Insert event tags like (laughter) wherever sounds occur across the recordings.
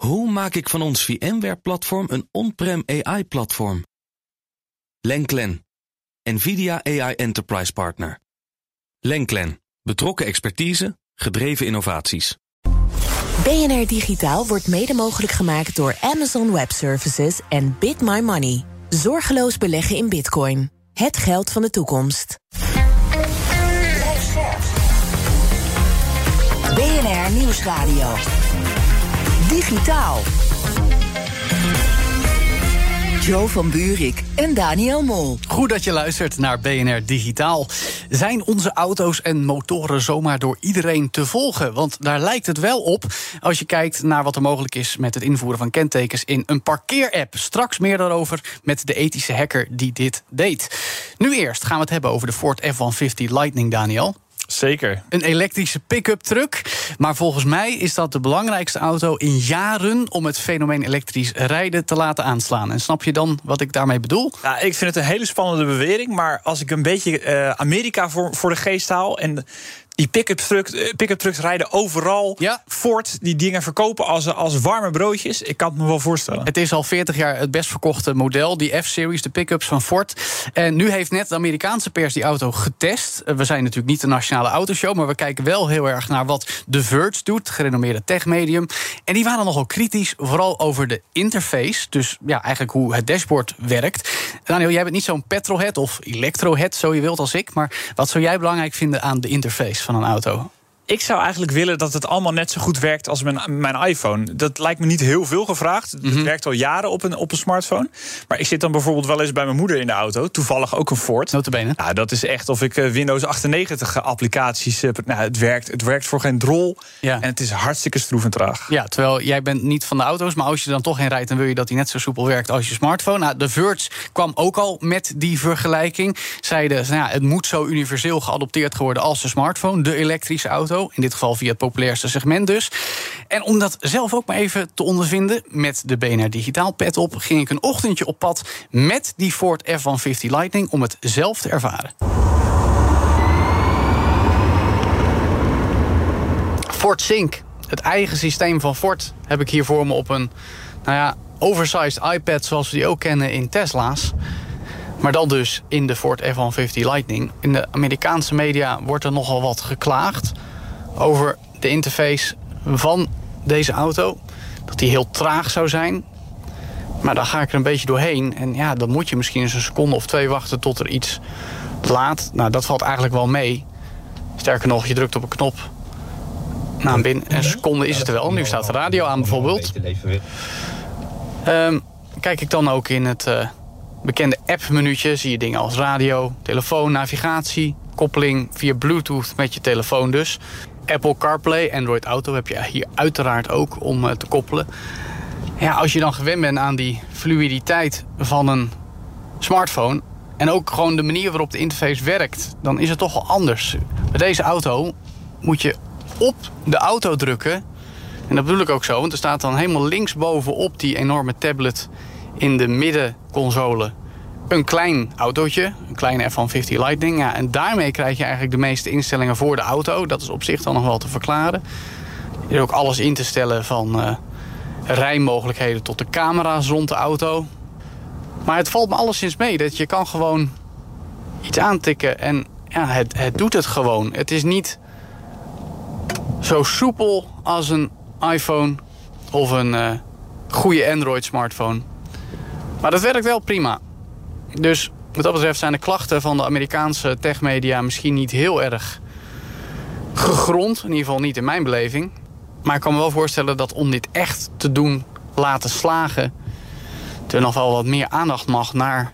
Hoe maak ik van ons VMware-platform een on-prem AI-platform? Lenklen, NVIDIA AI Enterprise Partner. Lenklen, betrokken expertise, gedreven innovaties. BNR Digitaal wordt mede mogelijk gemaakt door Amazon Web Services en BitMyMoney. Zorgeloos beleggen in bitcoin. Het geld van de toekomst. BNR Nieuwsradio. Digitaal. Joe van Buurik en Daniel Mol. Goed dat je luistert naar BNR Digitaal. Zijn onze auto's en motoren zomaar door iedereen te volgen? Want daar lijkt het wel op als je kijkt naar wat er mogelijk is met het invoeren van kentekens in een parkeerapp. Straks meer daarover met de ethische hacker die dit deed. Nu eerst gaan we het hebben over de Ford F-150 Lightning, Daniel. Zeker. Een elektrische pick-up truck. Maar volgens mij is dat de belangrijkste auto in jaren om het fenomeen elektrisch rijden te laten aanslaan. En snap je dan wat ik daarmee bedoel? Ja, ik vind het een hele spannende bewering. Maar als ik een beetje uh, Amerika voor, voor de geest haal. En die pick-up trucks, pick trucks rijden overal. Ja. Ford, die dingen verkopen als, als warme broodjes. Ik kan het me wel voorstellen. Het is al 40 jaar het best verkochte model, die F-Series, de pick-ups van Ford. En nu heeft net de Amerikaanse pers die auto getest. Eh, we zijn natuurlijk niet de nationale autoshow, maar we kijken wel heel erg naar wat The Verge doet, gerenommeerde techmedium. En die waren nogal kritisch, vooral over de interface. Dus ja, eigenlijk hoe het dashboard werkt. Daniel, jij bent niet zo'n petrolhead of electrohead, zo je wilt als ik. Maar wat zou jij belangrijk vinden aan de interface? Van een auto? Ik zou eigenlijk willen dat het allemaal net zo goed werkt als mijn, mijn iPhone. Dat lijkt me niet heel veel gevraagd. Het mhm. werkt al jaren op een, op een smartphone. Maar ik zit dan bijvoorbeeld wel eens bij mijn moeder in de auto. Toevallig ook een Ford. Notabene. Nou, dat is echt of ik eh, Windows 98 applicaties... heb. nou, het werkt, het werkt voor geen drol. Ja. En het is hartstikke stroef en traag. Ja, terwijl jij bent niet van de auto's... maar als je dan toch in rijdt... dan wil je dat die net zo soepel werkt als je smartphone. Nou, de Verge kwam ook al met die vergelijking. Zeiden, nou ja, het moet zo universeel geadopteerd worden als de smartphone. De elektrische auto. In dit geval via het populairste segment dus. En om dat zelf ook maar even te ondervinden met de BNR Digitaal pet op, ging ik een ochtendje op pad met die Ford F-150 Lightning om het zelf te ervaren. Ford Sync, het eigen systeem van Ford, heb ik hier voor me op een nou ja, oversized iPad zoals we die ook kennen in Tesla's. Maar dan dus in de Ford F-150 Lightning. In de Amerikaanse media wordt er nogal wat geklaagd over de interface van deze auto. Dat die heel traag zou zijn. Maar dan ga ik er een beetje doorheen. En ja, dan moet je misschien eens een seconde of twee wachten tot er iets laat. Nou, dat valt eigenlijk wel mee. Sterker nog, je drukt op een knop. Nou, binnen een seconde is het er wel. Nu staat de radio aan bijvoorbeeld. Um, kijk ik dan ook in het uh, bekende app-menuutje... zie je dingen als radio, telefoon, navigatie... koppeling via Bluetooth met je telefoon dus. Apple CarPlay, Android Auto heb je hier uiteraard ook om eh, te koppelen. Ja, als je dan gewend bent aan die fluiditeit van een smartphone... en ook gewoon de manier waarop de interface werkt... dan is het toch wel anders. Bij deze auto moet je op de auto drukken... En dat bedoel ik ook zo, want er staat dan helemaal linksbovenop die enorme tablet in de middenconsole een klein autootje, een kleine F-150 Lightning. Ja, en daarmee krijg je eigenlijk de meeste instellingen voor de auto. Dat is op zich dan nog wel te verklaren. Er is ook alles in te stellen van uh, rijmogelijkheden tot de camera's rond de auto. Maar het valt me alleszins mee dat je kan gewoon iets aantikken en ja, het, het doet het gewoon. Het is niet zo soepel als een iPhone of een uh, goede Android smartphone. Maar dat werkt wel prima. Dus wat dat betreft zijn de klachten van de Amerikaanse techmedia misschien niet heel erg gegrond. In ieder geval niet in mijn beleving. Maar ik kan me wel voorstellen dat om dit echt te doen laten slagen... er nog wel wat meer aandacht mag naar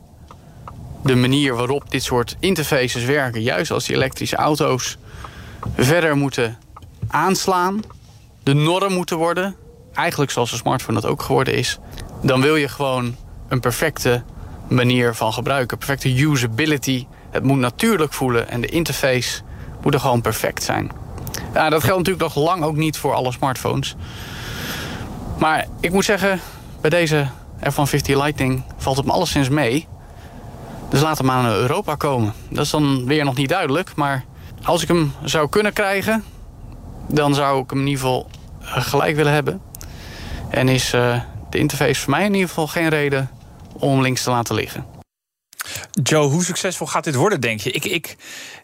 de manier waarop dit soort interfaces werken. Juist als die elektrische auto's verder moeten aanslaan. De norm moeten worden. Eigenlijk zoals de smartphone dat ook geworden is. Dan wil je gewoon een perfecte manier van gebruiken. Perfecte usability. Het moet natuurlijk voelen en de interface moet er gewoon perfect zijn. Ja, dat geldt natuurlijk nog lang ook niet voor alle smartphones. Maar ik moet zeggen, bij deze F-150 Lightning valt het me alleszins mee. Dus laat hem naar Europa komen. Dat is dan weer nog niet duidelijk. Maar als ik hem zou kunnen krijgen... dan zou ik hem in ieder geval gelijk willen hebben. En is de interface voor mij in ieder geval geen reden om links te laten liggen. Joe, hoe succesvol gaat dit worden, denk je? Ik, ik,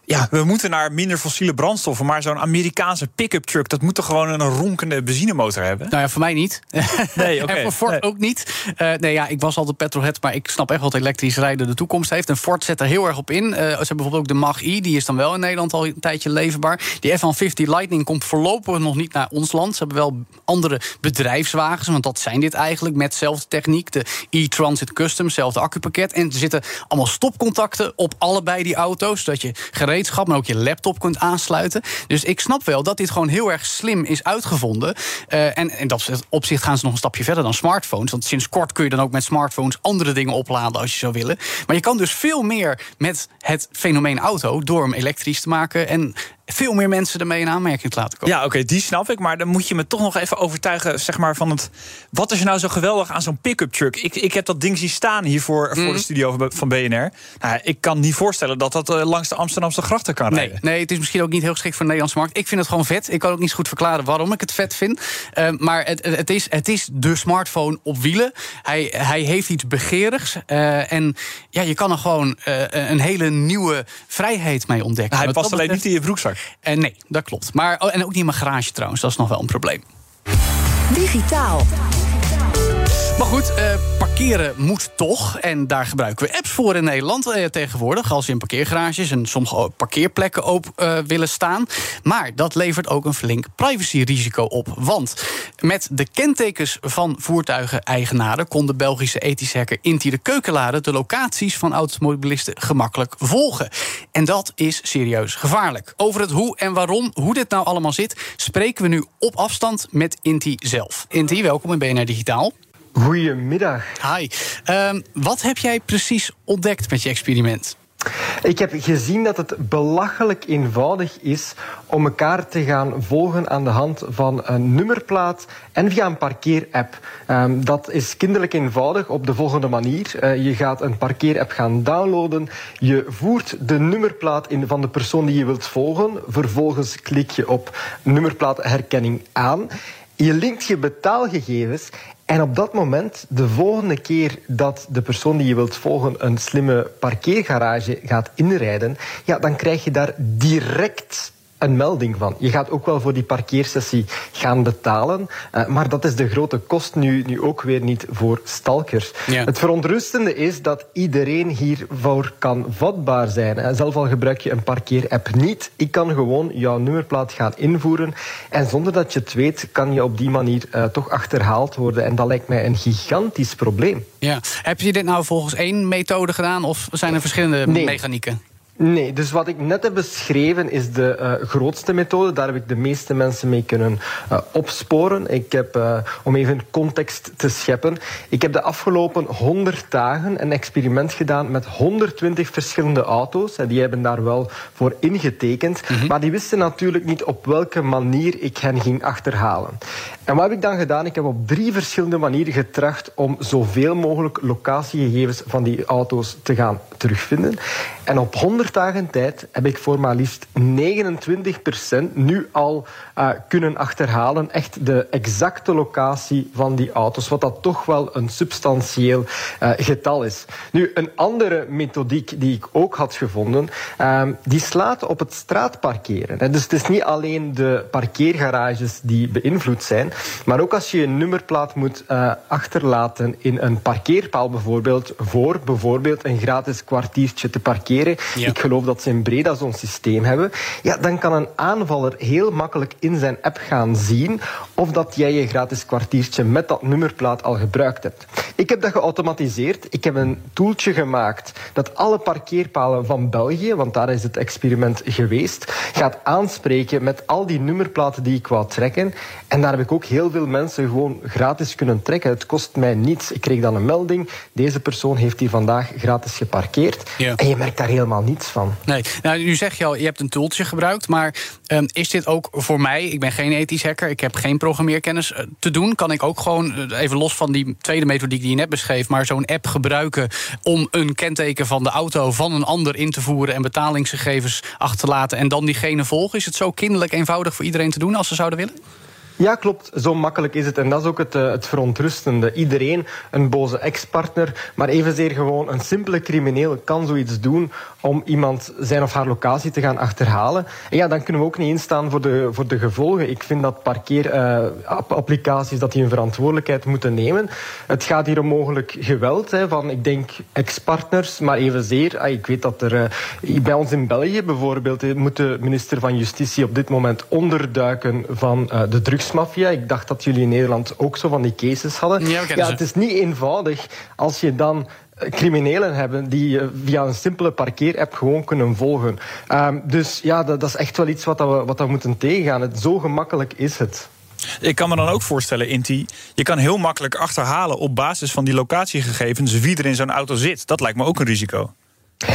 ja, we moeten naar minder fossiele brandstoffen. Maar zo'n Amerikaanse pick-up truck, dat moet toch gewoon een ronkende benzinemotor hebben? Nou ja, voor mij niet. Nee, oké. (laughs) en voor Ford ook niet. Uh, nee, ja, ik was altijd petrolhead, maar ik snap echt wat elektrisch rijden de toekomst heeft. En Ford zet er heel erg op in. Uh, ze hebben bijvoorbeeld ook de Mach-E, die is dan wel in Nederland al een tijdje leverbaar. Die F-150 Lightning komt voorlopig nog niet naar ons land. Ze hebben wel andere bedrijfswagens, want dat zijn dit eigenlijk, met dezelfde techniek. De e-Transit Custom, hetzelfde accupakket. En er zitten allemaal stopcontacten op allebei die auto's, zodat je gereedschap, maar ook je laptop kunt aansluiten. Dus ik snap wel dat dit gewoon heel erg slim is uitgevonden. Uh, en in dat opzicht gaan ze nog een stapje verder dan smartphones. Want sinds kort kun je dan ook met smartphones andere dingen opladen als je zou willen. Maar je kan dus veel meer met het fenomeen auto door hem elektrisch te maken. En veel meer mensen ermee in aanmerking te laten komen. Ja, oké, die snap ik. Maar dan moet je me toch nog even overtuigen, zeg maar, van het. Wat is er nou zo geweldig aan zo'n pick-up truck? Ik, ik heb dat ding zien staan hier voor, voor de Mhm. studio van BNR. Nou, ik kan niet voorstellen dat dat eh, langs de Amsterdamse grachten kan Nee, rijden. nee, het is misschien ook niet heel geschikt voor de Nederlandse markt. Ik vind het gewoon vet. Ik kan ook niet zo goed verklaren waarom ik het vet vind. Uh, maar het, het, is, het is de smartphone op wielen. Hij, hij heeft iets begerigs. Uh, en ja, je kan er gewoon uh, een hele nieuwe vrijheid mee ontdekken. Hij past alleen betreft- niet in je broekzak. Eh, nee, dat klopt. Maar, oh, en ook niet in mijn garage trouwens. Dat is nog wel een probleem. Digitaal. Maar goed, eh, parkeren moet toch. En daar gebruiken we apps voor in Nederland eh, tegenwoordig. Als je in parkeergarages en sommige parkeerplekken open eh, willen staan. Maar dat levert ook een flink privacyrisico op. Want met de kentekens van voertuigen-eigenaren... kon de Belgische ethische hacker Inti de Keukenlade... de locaties van automobilisten gemakkelijk volgen. En dat is serieus gevaarlijk. Over het hoe en waarom, hoe dit nou allemaal zit... spreken we nu op afstand met Inti zelf. Inti, welkom in BNR Digitaal. Goedemiddag. Hi. Ehm, wat heb jij precies ontdekt met je experiment? Ik heb gezien dat het belachelijk eenvoudig is om elkaar te gaan volgen aan de hand van een nummerplaat en via een parkeerapp. Um, dat is kinderlijk eenvoudig op de volgende manier. Uh, je gaat een parkeerapp gaan downloaden. Je voert de nummerplaat in van de persoon die je wilt volgen. Vervolgens klik je op nummerplaatherkenning aan. Je linkt je betaalgegevens en op dat moment, de volgende keer dat de persoon die je wilt volgen een slimme parkeergarage gaat inrijden, ja, dan krijg je daar direct een melding van. Je gaat ook wel voor die parkeersessie gaan betalen, uh, maar dat is de grote kost nu, nu ook weer niet voor stalkers. Ja. Het verontrustende is dat iedereen hiervoor kan vatbaar zijn. Zelf al gebruik je een parkeerapp niet. Ik kan gewoon jouw nummerplaat gaan invoeren en zonder dat je het weet, kan je op die manier uh, toch achterhaald worden. En dat lijkt mij een gigantisch probleem. Ja. Heb je dit nou volgens één methode gedaan of zijn er verschillende Nee. mechanieken? Nee, dus wat ik net heb beschreven is de uh, grootste methode. Daar heb ik de meeste mensen mee kunnen uh, opsporen. Ik heb, uh, om even context te scheppen, ik heb de afgelopen 100 dagen een experiment gedaan met 120 verschillende auto's. En die hebben daar wel voor ingetekend. Mm -hmm. Maar die wisten natuurlijk niet op welke manier ik hen ging achterhalen. En wat heb ik dan gedaan? Ik heb op drie verschillende manieren getracht om zoveel mogelijk locatiegegevens van die auto's te gaan terugvinden. En op 100 dagen tijd heb ik voor maar liefst 29% nu al uh, kunnen achterhalen. Echt de exacte locatie van die auto's. Wat dat toch wel een substantieel uh, getal is. Nu, een andere methodiek die ik ook had gevonden, uh, die slaat op het straatparkeren. Dus het is niet alleen de parkeergarages die beïnvloed zijn, maar ook als je een nummerplaat moet uh, achterlaten in een parkeerpaal bijvoorbeeld, voor bijvoorbeeld een gratis kwartiertje te parkeren. Ja. Ik geloof dat ze in Breda zo'n systeem hebben. Ja, dan kan een aanvaller heel makkelijk in zijn app gaan zien of dat jij je gratis kwartiertje met dat nummerplaat al gebruikt hebt. Ik heb dat geautomatiseerd. Ik heb een toeltje gemaakt dat alle parkeerpalen van België, want daar is het experiment geweest, gaat aanspreken met al die nummerplaten die ik wou trekken. En daar heb ik ook heel veel mensen gewoon gratis kunnen trekken. Het kost mij niets. Ik kreeg dan een melding. Deze persoon heeft hier vandaag gratis geparkeerd. Ja. En je merkt helemaal niets van. Nee, nou, nu zeg je al, je hebt een tooltje gebruikt. Maar um, is dit ook voor mij, ik ben geen ethisch hacker, ik heb geen programmeerkennis, uh, te doen? Kan ik ook gewoon, uh, even los van die tweede methodiek die je net beschreef, maar zo'n app gebruiken om een kenteken van de auto van een ander in te voeren en betalingsgegevens achter te laten en dan diegene volgen? Is het zo kinderlijk eenvoudig voor iedereen te doen als ze zouden willen? Ja, klopt. Zo makkelijk is het. En dat is ook het, uh, het verontrustende. Iedereen, een boze ex-partner, maar evenzeer gewoon een simpele crimineel kan zoiets doen om iemand zijn of haar locatie te gaan achterhalen. En ja, dan kunnen we ook niet instaan voor de, voor de gevolgen. Ik vind dat parkeerapplicaties uh, dat die een verantwoordelijkheid moeten nemen. Het gaat hier om mogelijk geweld hè, van, ik denk, ex-partners, maar evenzeer. Ah, ik weet dat er uh, bij ons in België bijvoorbeeld de minister van Justitie op dit moment onderduiken van de drugsmafia. Ik dacht dat jullie in Nederland ook zo van die cases hadden. Ja, ja het is niet eenvoudig als je dan criminelen hebben die via een simpele parkeerapp gewoon kunnen volgen. Um, dus ja, dat, dat, is echt wel iets wat, we, wat we moeten tegengaan. Het, zo gemakkelijk is het. Ik kan me dan ook voorstellen, Inti, je kan heel makkelijk achterhalen op basis van die locatiegegevens wie er in zo'n auto zit. Dat lijkt me ook een risico.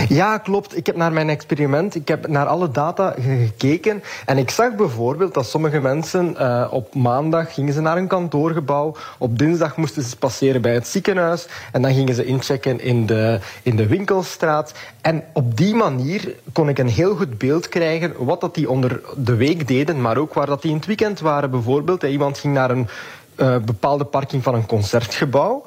Ja, klopt. Ik heb naar mijn experiment, ik heb naar alle data gekeken. En ik zag bijvoorbeeld dat sommige mensen uh, op maandag gingen ze naar een kantoorgebouw. Op dinsdag moesten ze passeren bij het ziekenhuis. En dan gingen ze inchecken in de, in de winkelstraat. En op die manier kon ik een heel goed beeld krijgen wat dat die onder de week deden, maar ook waar dat die in het weekend waren. Bijvoorbeeld, iemand ging naar een uh, bepaalde parking van een concertgebouw.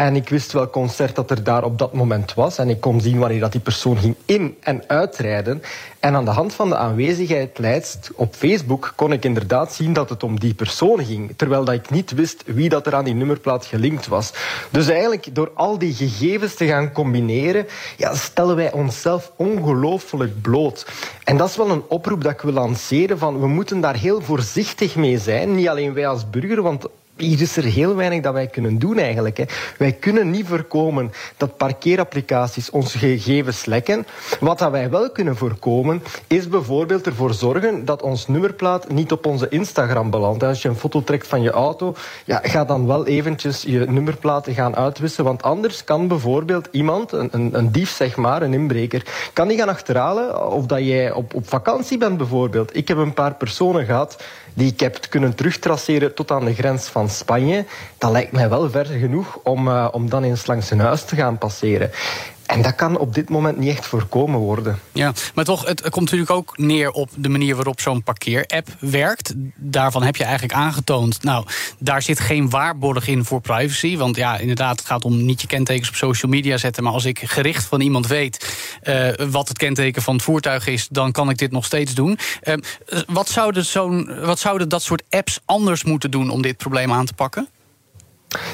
En ik wist welk concert dat er daar op dat moment was. En ik kon zien wanneer dat die persoon ging in- en uitrijden. En aan de hand van de aanwezigheidslijst op Facebook kon ik inderdaad zien dat het om die persoon ging. Terwijl dat ik niet wist wie dat er aan die nummerplaat gelinkt was. Dus eigenlijk door al die gegevens te gaan combineren, ja, stellen wij onszelf ongelooflijk bloot. En dat is wel een oproep dat ik wil lanceren. Van we moeten daar heel voorzichtig mee zijn. Niet alleen wij als burger, want hier is er heel weinig dat wij kunnen doen eigenlijk. Hè. Wij kunnen niet voorkomen dat parkeerapplicaties onze gegevens lekken. Wat dat wij wel kunnen voorkomen, is bijvoorbeeld ervoor zorgen dat ons nummerplaat niet op onze Instagram belandt. Als je een foto trekt van je auto, ja, ga dan wel eventjes je nummerplaten gaan uitwissen. Want anders kan bijvoorbeeld iemand, een, een, dief zeg maar, een inbreker, kan die gaan achterhalen of dat jij op, op vakantie bent bijvoorbeeld. Ik heb een paar personen gehad die ik heb kunnen terugtraceren tot aan de grens van Spanje. Dat lijkt mij wel ver genoeg om, uh, om dan eens langs zijn huis te gaan passeren. En dat kan op dit moment niet echt voorkomen worden. Ja, maar toch, het komt natuurlijk ook neer op de manier waarop zo'n parkeerapp werkt. Daarvan heb je eigenlijk aangetoond, nou, daar zit geen waarborg in voor privacy. Want ja, inderdaad, het gaat om niet je kentekens op social media zetten. Maar als ik gericht van iemand weet uh, wat het kenteken van het voertuig is, dan kan ik dit nog steeds doen. Uh, wat, zouden zo'n, wat zouden dat soort apps anders moeten doen om dit probleem aan te pakken?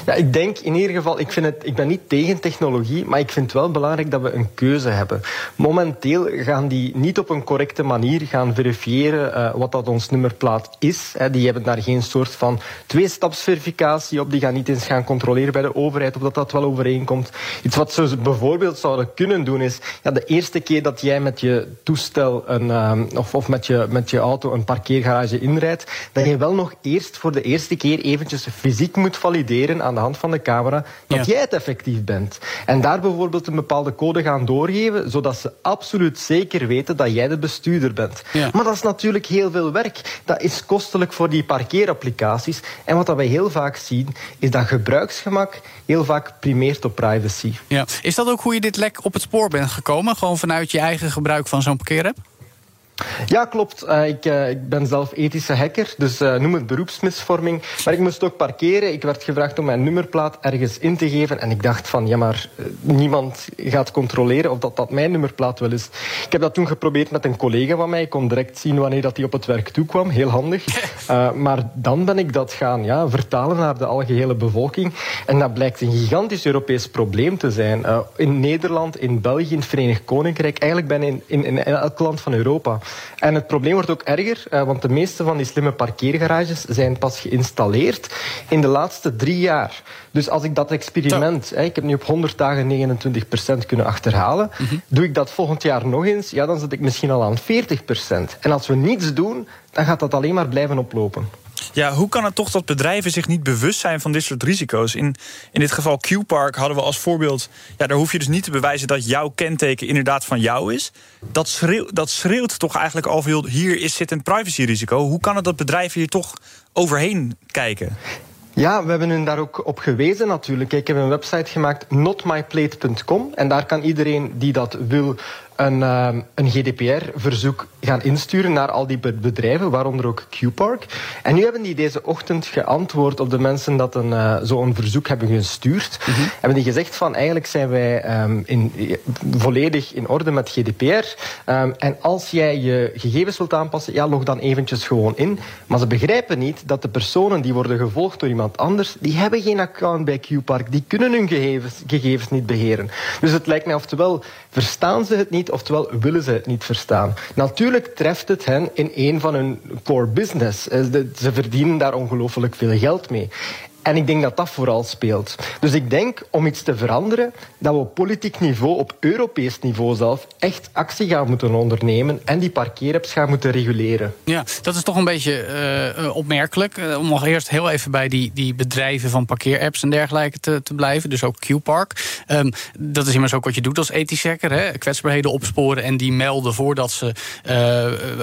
Ja, ik denk in ieder geval, ik, vind het, ik ben niet tegen technologie, maar ik vind het wel belangrijk dat we een keuze hebben. Momenteel gaan die niet op een correcte manier gaan verifiëren uh, wat dat ons nummerplaat is. Die hebben daar geen soort van tweestapsverificatie op. Die gaan niet eens gaan controleren bij de overheid of dat dat wel overeenkomt. Iets wat ze bijvoorbeeld zouden kunnen doen is, ja, de eerste keer dat jij met je toestel een, um, of, of met, je, met je auto een parkeergarage inrijdt, dat je wel nog eerst voor de eerste keer eventjes fysiek moet valideren aan de hand van de camera dat ja. jij het effectief bent. En daar bijvoorbeeld een bepaalde code gaan doorgeven, zodat ze absoluut zeker weten dat jij de bestuurder bent. Ja. Maar dat is natuurlijk heel veel werk. Dat is kostelijk voor die parkeerapplicaties. En wat dat wij heel vaak zien, is dat gebruiksgemak heel vaak primeert op privacy. Ja. Is dat ook hoe je dit lek op het spoor bent gekomen? Gewoon vanuit je eigen gebruik van zo'n parkeerapp? Ja, klopt. Uh, ik, uh, ik, ben zelf ethische hacker, dus uh, noem het beroepsmisvorming. Maar ik moest ook parkeren. Ik werd gevraagd om mijn nummerplaat ergens in te geven. En ik dacht van, ja, maar niemand gaat controleren of dat, dat mijn nummerplaat wel is. Ik heb dat toen geprobeerd met een collega van mij. Ik kon direct zien wanneer dat hij op het werk toekwam. Heel handig. (laughs) maar dan ben ik dat gaan ja, vertalen naar de algehele bevolking. En dat blijkt een gigantisch Europees probleem te zijn. in Nederland, in België, in het Verenigd Koninkrijk. Eigenlijk bijna in, in, in elk land van Europa. En het probleem wordt ook erger, uh, want de meeste van die slimme parkeergarages zijn pas geïnstalleerd in de laatste drie jaar. Dus als ik dat experiment, hè, ik heb nu op 100 dagen 29% kunnen achterhalen, mm -hmm. doe ik dat volgend jaar nog eens, ja, dan zit ik misschien al aan 40%. En als we niets doen, dan gaat dat alleen maar blijven oplopen. Ja, hoe kan het toch dat bedrijven zich niet bewust zijn van dit soort risico's? In, in dit geval Q-Park hadden we als voorbeeld... Ja, daar hoef je dus niet te bewijzen dat jouw kenteken inderdaad van jou is. Dat, schreeuw, dat schreeuwt toch eigenlijk al veel... hier is, zit een privacyrisico. Hoe kan het dat bedrijven hier toch overheen kijken? Ja, we hebben hun daar ook op gewezen natuurlijk. Ik heb een website gemaakt, notmyplate.com. En daar kan iedereen die dat wil een, ehm, een GDPR-verzoek gaan insturen naar al die bedrijven, waaronder ook QPark. En nu hebben die deze ochtend geantwoord op de mensen dat een, uh, zo'n verzoek hebben gestuurd. Mhm. Hebben die gezegd van eigenlijk zijn wij um, in, volledig in orde met GDPR. Um, en als jij je gegevens wilt aanpassen, ja, log dan eventjes gewoon in. Maar ze begrijpen niet dat de personen die worden gevolgd door iemand anders, die hebben geen account bij QPark. Die kunnen hun gegevens, gegevens niet beheren. Dus het lijkt mij oftewel verstaan ze het niet, oftewel willen ze het niet verstaan. Natuurlijk treft het hen in een van hun core business. Eh, ze verdienen daar ongelooflijk veel geld mee. En ik denk dat dat vooral speelt. Dus ik denk om iets te veranderen, dat we op politiek niveau, op Europees niveau zelf, echt actie gaan moeten ondernemen en die parkeerapps gaan moeten reguleren. Ja, dat is toch een beetje uh, opmerkelijk. Uh, om nog eerst heel even bij die, die bedrijven van parkeerapps en dergelijke te, te blijven. Dus ook Qpark. Um, dat is immers ook wat je doet als ethisch hè? kwetsbaarheden opsporen en die melden voordat ze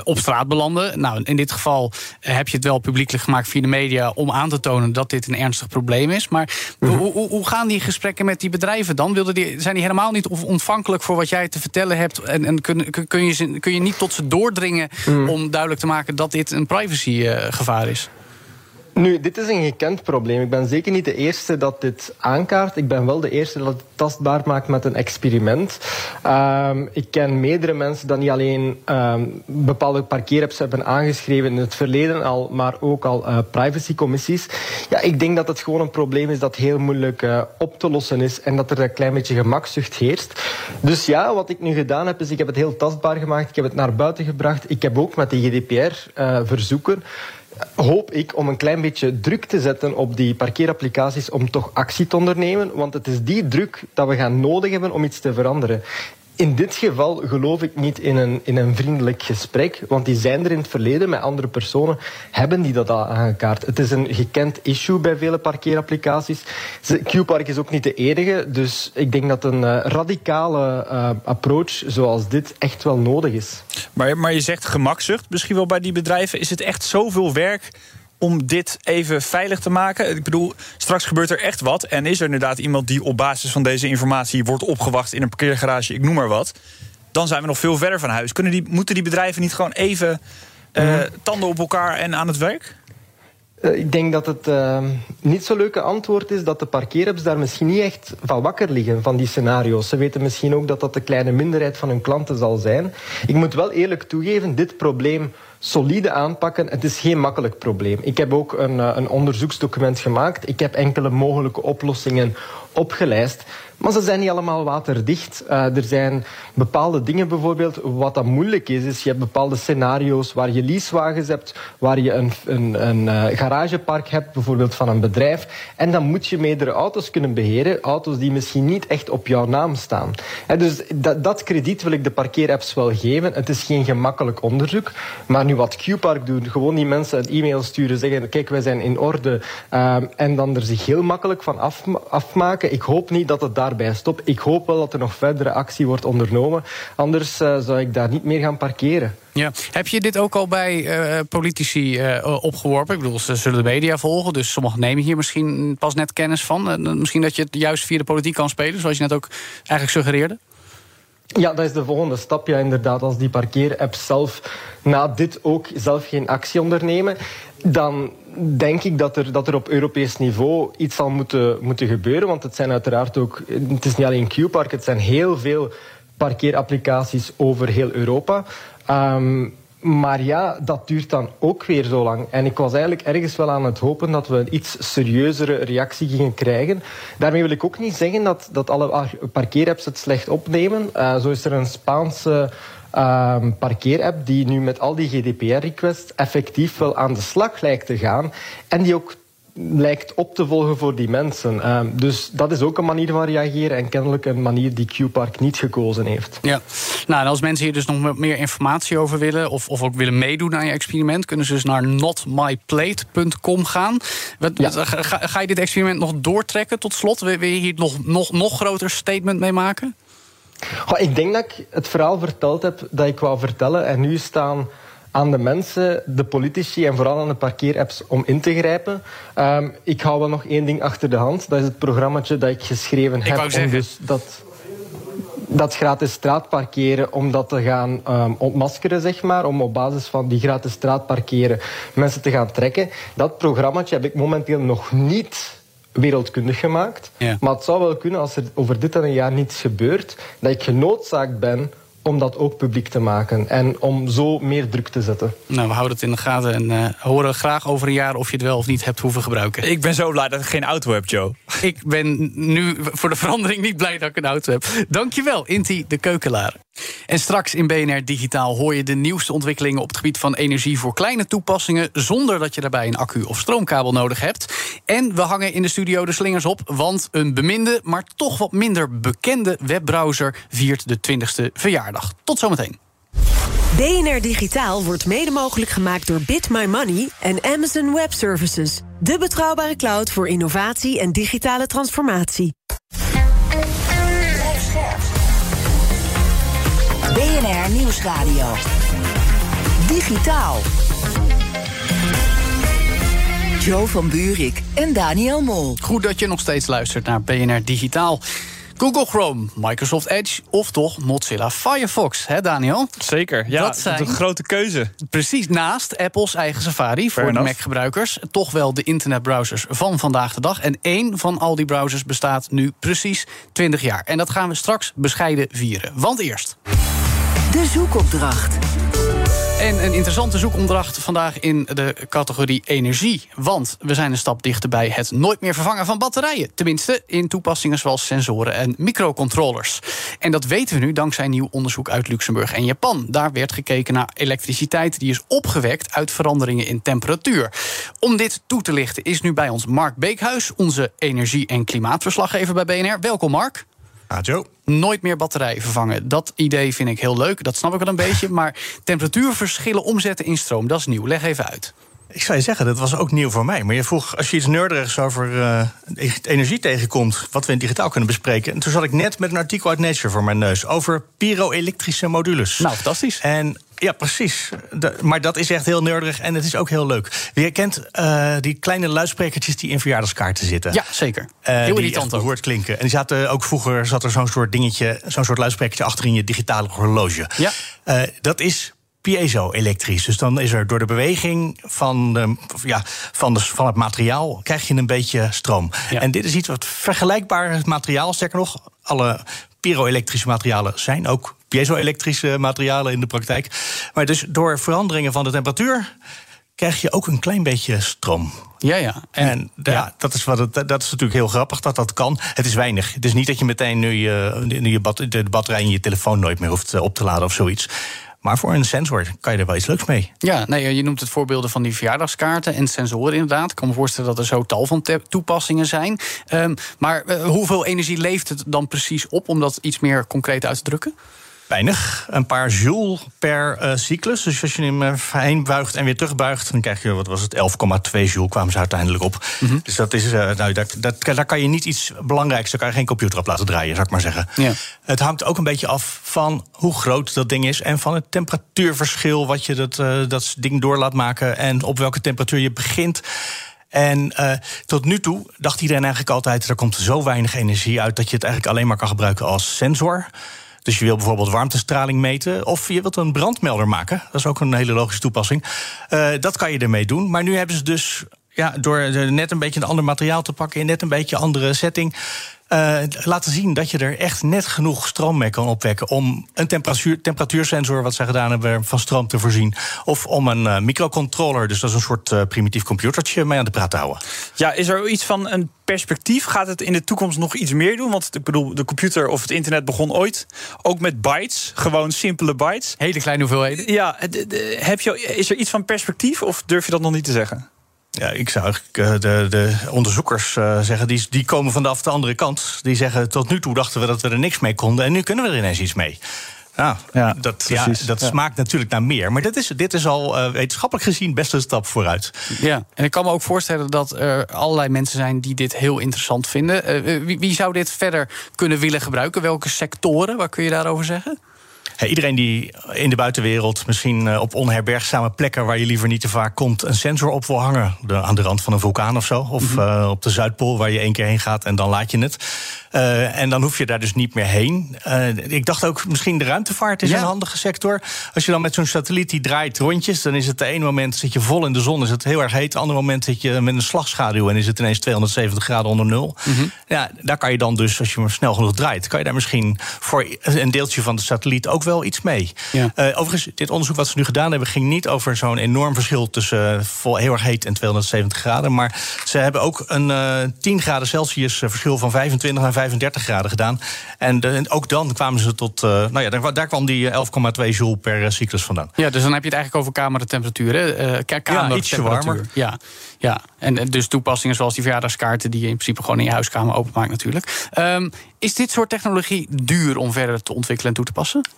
op straat belanden. Nou, in dit geval heb je het wel publiekelijk gemaakt via de media om aan te tonen dat dit een ernstig probleem is. Maar mhm. hoe, hoe, hoe, gaan die gesprekken met die bedrijven dan? Wilden die, zijn die helemaal niet ontvankelijk voor wat jij te vertellen hebt? En, en kun, kun, je, kun je niet tot ze doordringen mhm. om duidelijk te maken dat dit een privacygevaar is? Nu, dit is een gekend probleem. Ik ben zeker niet de eerste dat dit aankaart. Ik ben wel de eerste dat het tastbaar maakt met een experiment. Um, ik ken meerdere mensen die niet alleen um, bepaalde parkeerapps hebben aangeschreven in het verleden al, maar ook al uh, privacycommissies. Ja, ik denk dat het gewoon een probleem is dat heel moeilijk uh, op te lossen is en dat er een klein beetje gemakzucht heerst. Dus ja, wat ik nu gedaan heb, is ik heb het heel tastbaar gemaakt. Ik heb het naar buiten gebracht. Ik heb ook met de GDPR-verzoeken uh, hoop ik om een klein beetje druk te zetten op die parkeerapplicaties om toch actie te ondernemen. Want het is die druk dat we gaan nodig hebben om iets te veranderen. In dit geval geloof ik niet in een, in een vriendelijk gesprek, want die zijn er in het verleden met andere personen, hebben die dat al aangekaart. Het is een gekend issue bij vele parkeerapplicaties. Q-Park is ook niet de enige, dus ik denk dat een uh, radicale uh, approach zoals dit echt wel nodig is. Maar, maar je zegt gemakzucht, misschien wel bij die bedrijven. Is het echt zoveel werk om dit even veilig te maken? Ik bedoel, straks gebeurt er echt wat. En is er inderdaad iemand die op basis van deze informatie wordt opgewacht in een parkeergarage, ik noem maar wat. Dan zijn we nog veel verder van huis. Kunnen die, moeten die bedrijven niet gewoon even uh, tanden op elkaar en aan het werk? Eh, ik denk dat het uh, niet zo leuke antwoord is dat de parkeerapps daar misschien niet echt van wakker liggen, van die scenario's. Ze weten misschien ook dat dat de kleine minderheid van hun klanten zal zijn. Ik moet wel eerlijk toegeven, dit probleem solide aanpakken. Het is geen makkelijk probleem. Ik heb ook een, eh, een onderzoeksdocument gemaakt. Ik heb enkele mogelijke oplossingen opgelijst. Maar ze zijn niet allemaal waterdicht. Uh, er zijn bepaalde dingen bijvoorbeeld. Wat dat moeilijk is, is je hebt bepaalde scenario's waar je leasewagens hebt, waar je een, een, een uh, garagepark hebt, bijvoorbeeld van een bedrijf. En dan moet je meerdere auto's kunnen beheren. Auto's die misschien niet echt op jouw naam staan. En dus dat, dat krediet wil ik de parkeerapps wel geven. Het is geen gemakkelijk onderzoek. Maar nu wat Q-Park doet, gewoon die mensen een e-mail sturen, zeggen kijk, wij zijn in orde. Uh, en dan er zich heel makkelijk van af, afmaken. Ik hoop niet dat het daar daarbij stop. Ik hoop wel dat er nog verdere actie wordt ondernomen. Anders uh, zou ik daar niet meer gaan parkeren. Ja. Heb je dit ook al bij uh, politici uh, opgeworpen? Ik bedoel, ze zullen de media volgen, dus sommigen nemen hier misschien pas net kennis van. misschien dat je het juist via de politiek kan spelen, zoals je net ook eigenlijk suggereerde? Ja, dat is de volgende stap. Ja, inderdaad, als die parkeerapp zelf na dit ook zelf geen actie ondernemen, dan denk ik dat er, dat er op Europees niveau iets zal moeten, moeten gebeuren. Want het zijn uiteraard ook, het is niet alleen Q-Park, het zijn heel veel parkeerapplicaties over heel Europa. Um, maar ja, dat duurt dan ook weer zo lang. En ik was eigenlijk ergens wel aan het hopen dat we een iets serieuzere reactie gingen krijgen. Daarmee wil ik ook niet zeggen dat, dat alle parkeerapps het slecht opnemen. Uh, zo is er een Spaanse uh, parkeerapp die nu met al die GDPR-requests effectief wel aan de slag lijkt te gaan. En die ook lijkt op te volgen voor die mensen. Uh, dus dat is ook een manier van reageren en kennelijk een manier die Q-Park niet gekozen heeft. Ja, nou en als mensen hier dus nog meer informatie over willen of, of ook willen meedoen aan je experiment, kunnen ze dus naar notmyplate.com gaan. Wat, ga, ga, je dit experiment nog doortrekken tot slot? Wil, wil je hier nog, nog, nog groter statement mee maken? Goh, ik denk dat ik het verhaal verteld heb dat ik wou vertellen en nu staan aan de mensen, de politici en vooral aan de parkeerapps om in te grijpen. Um, ik hou wel nog één ding achter de hand. Dat is het programmaatje dat ik geschreven ik heb. Om dus dat dat gratis straatparkeren, om dat te gaan um, ontmaskeren, zeg maar, om op basis van die gratis straatparkeren mensen te gaan trekken. Dat programmaatje heb ik momenteel nog niet wereldkundig gemaakt. Maar het zou wel kunnen, als er over dit en een jaar niets gebeurt, dat ik genoodzaakt ben om dat ook publiek te maken en om zo meer druk te zetten. Nou, we houden het in de gaten en uh, horen graag over een jaar of je het wel of niet hebt hoeven gebruiken. Ik ben zo blij dat ik geen auto heb, Joe. Ik ben nu voor de verandering niet blij dat ik een auto heb. Dankjewel, Inti de Keukelaar. En straks in BNR Digitaal hoor je de nieuwste ontwikkelingen op het gebied van energie voor kleine toepassingen, zonder dat je daarbij een accu of stroomkabel nodig hebt. En we hangen in de studio de slingers op, want een beminde, maar toch wat minder bekende webbrowser viert de 20ste verjaardag. Tot zometeen. BNR Digitaal wordt mede mogelijk gemaakt door Bit My Money en Amazon Web Services. De betrouwbare cloud voor innovatie en digitale transformatie. BNR Nieuwsradio. Digitaal. Joe van Buurik en Daniel Mol. Goed dat je nog steeds luistert naar BNR Digitaal. Google Chrome, Microsoft Edge of toch Mozilla Firefox, hè Daniel? Zeker, ja, dat is een grote keuze. Precies, naast Apples eigen Safari voor de Mac-gebruikers... toch wel de internetbrowsers van vandaag de dag. En één van al die browsers bestaat nu precies 20 jaar. En dat gaan we straks bescheiden vieren. Want eerst... De zoekopdracht. En een interessante zoekopdracht vandaag in de categorie energie. Want we zijn een stap dichterbij het nooit meer vervangen van batterijen. Tenminste, in toepassingen zoals sensoren en microcontrollers. En dat weten we nu dankzij nieuw onderzoek uit Luxemburg en Japan. Daar werd gekeken naar elektriciteit die is opgewekt uit veranderingen in temperatuur. Om dit toe te lichten is nu bij ons Mark Beekhuis, onze energie- en klimaatverslaggever bij BNR. Welkom, Mark. Joe. Nooit meer batterij vervangen. Dat idee vind ik heel leuk, dat snap ik wel een beetje. Maar temperatuurverschillen omzetten in stroom, dat is nieuw. Leg even uit. Ik zou je zeggen, dat was ook nieuw voor mij. Maar je vroeg, als je iets neurderigs over uh, energie tegenkomt... wat we in digitaal kunnen bespreken. En toen zat ik net met een artikel uit Nature voor mijn neus... over pyro-elektrische modules. Nou, fantastisch. En ja, precies. maar dat is echt heel nerdig en het is ook heel leuk. Je kent uh, die kleine luidsprekertjes die in verjaardagskaarten zitten. Ja, zeker. Uh, heel irritant die hoort klinken. En die zaten ook vroeger zat er zo'n soort dingetje, zo'n soort luidsprekertje achter in je digitale horloge. Ja. Uh, dat is piezo-elektrisch. Dus dan is er door de beweging van, de, ja, van, de, van het materiaal... krijg je een beetje stroom. Ja. En dit is iets wat vergelijkbaar materiaal. Sterker nog, alle pyro-elektrische materialen zijn ook piezo-elektrische materialen in de praktijk. Maar dus door veranderingen van de temperatuur krijg je ook een klein beetje stroom. Ja, ja. En, ja, Dat, is wat het, dat is natuurlijk heel grappig dat dat kan. Het is weinig. Het is niet dat je meteen nu je, nu je bat, de batterij in je telefoon nooit meer hoeft eh, op te laden of zoiets. Maar voor een sensor kan je er wel iets leuks mee. Ja, nee, je noemt het voorbeelden van die verjaardagskaarten en sensoren inderdaad. Ik kan me voorstellen dat er zo tal van toepassingen zijn. Um, maar uh, hoeveel energie leeft het dan precies op om dat iets meer concreet uit te drukken? Weinig. Een paar joule per uh, cyclus. Dus als je hem uh, heen buigt en weer terugbuigt, dan krijg je, wat was het, 11,2 joule kwamen ze uiteindelijk op. Mm -hmm. Dus dat is, uh, nou, dat, dat, daar kan je niet iets belangrijks, daar kan je geen computer op laten draaien, zou ik maar zeggen. Ja. Het hangt ook een beetje af van hoe groot dat ding is en van het temperatuurverschil wat je dat, dat ding door laat maken en op welke temperatuur je begint. En uh, tot nu toe dacht iedereen eigenlijk altijd: er komt zo weinig energie uit dat je het eigenlijk alleen maar kan gebruiken als sensor. Dus je wil bijvoorbeeld warmtestraling meten. Of je wilt een brandmelder maken. Dat is ook een hele logische toepassing. Uh, dat kan je ermee doen. Maar nu hebben ze dus ja, door net een beetje een ander materiaal te pakken, in net een beetje andere setting. Uh, laten zien dat je er echt net genoeg stroom mee kan opwekken om een temperatuur, temperatuursensor, wat ze gedaan hebben, van stroom te voorzien. Of om een uh, microcontroller, dus dat is een soort uh, primitief computertje, mee aan de praat te houden. Ja, is er iets van een perspectief? Gaat het in de toekomst nog iets meer doen? Want ik bedoel, de computer of het internet begon ooit ook met bytes, gewoon simpele bytes. Hele kleine hoeveelheden. Ja, heb je, is er iets van perspectief of durf je dat nog niet te zeggen? Ja, ik zou eigenlijk uh, de, de, onderzoekers uh, zeggen, die, die komen vanaf de andere kant. Die zeggen, tot nu toe dachten we dat we er niks mee konden... en nu kunnen we er ineens iets mee. Nou, ja, dat, ja, dat ja. smaakt natuurlijk naar meer. Maar dit is, dit is al uh, wetenschappelijk gezien best een stap vooruit. Ja, en ik kan me ook voorstellen dat er allerlei mensen zijn die dit heel interessant vinden. Wie, wie zou dit verder kunnen willen gebruiken? Welke sectoren? Wat kun je daarover zeggen? Hey, iedereen die in de buitenwereld, misschien uh, op onherbergzame plekken waar je liever niet te vaak komt, een sensor op wil hangen. De, aan de rand van een vulkaan of zo. Of mm -hmm. uh, op de Zuidpool waar je één keer heen gaat en dan laat je het. Uh, en dan hoef je daar dus niet meer heen. Uh, ik dacht ook, misschien de ruimtevaart is Ja. een handige sector. Als je dan met zo'n satelliet die draait rondjes... dan is het de ene moment zit je vol in de zon, is het heel erg heet. Het andere moment zit je met een slagschaduw... en is het ineens 270 graden onder nul. Ja, daar kan je dan dus, als je maar snel genoeg draait... kan je daar misschien voor een deeltje van de satelliet ook wel iets mee. Ja. Eh, overigens, dit onderzoek wat ze nu gedaan hebben... ging niet over zo'n enorm verschil tussen eh, vol, heel erg heet en 270 graden. Maar ze hebben ook een eh 10 graden Celsius eh, verschil van 25 naar 35 graden gedaan. En de- en ook dan kwamen ze tot... eh, nou ja, daar, daar kwam die eh, 11,2 joule per eh, cyclus vandaan. Ja, dus dan heb je het eigenlijk over kamertemperatuur. Hè? Eh, ka- kamertemperatuur. ietsje warmer. Ja, ja. En en dus toepassingen zoals die verjaardagskaarten... die je in principe gewoon in je huiskamer openmaakt natuurlijk. Ehm, is dit soort technologie duur om verder te ontwikkelen en toe te passen?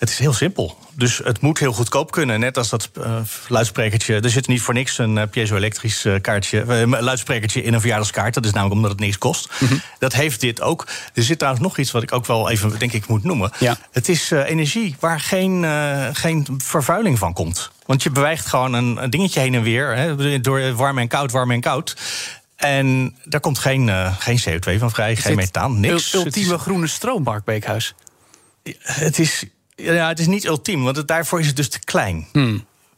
Het is heel simpel. Dus het moet heel goedkoop kunnen. Net als dat eh, luidsprekertje. Er zit niet voor niks een eh, piezo-elektrisch eh, kaartje, luidsprekertje in een verjaardagskaart. Dat is namelijk omdat het niks kost. Dat heeft dit ook. Er zit trouwens nog iets wat ik ook wel even denk ik moet noemen. Ja. Het is energie waar geen, geen vervuiling van komt. Want je beweegt gewoon een, een dingetje heen en weer. Hè, door warm en koud, warm en koud. En daar komt geen, geen CO2 van vrij, geen methaan, niks. Ultieme groene stroom, Mark Beekhuis. het is, ja, het is niet ultiem, want het, daarvoor is het dus te klein.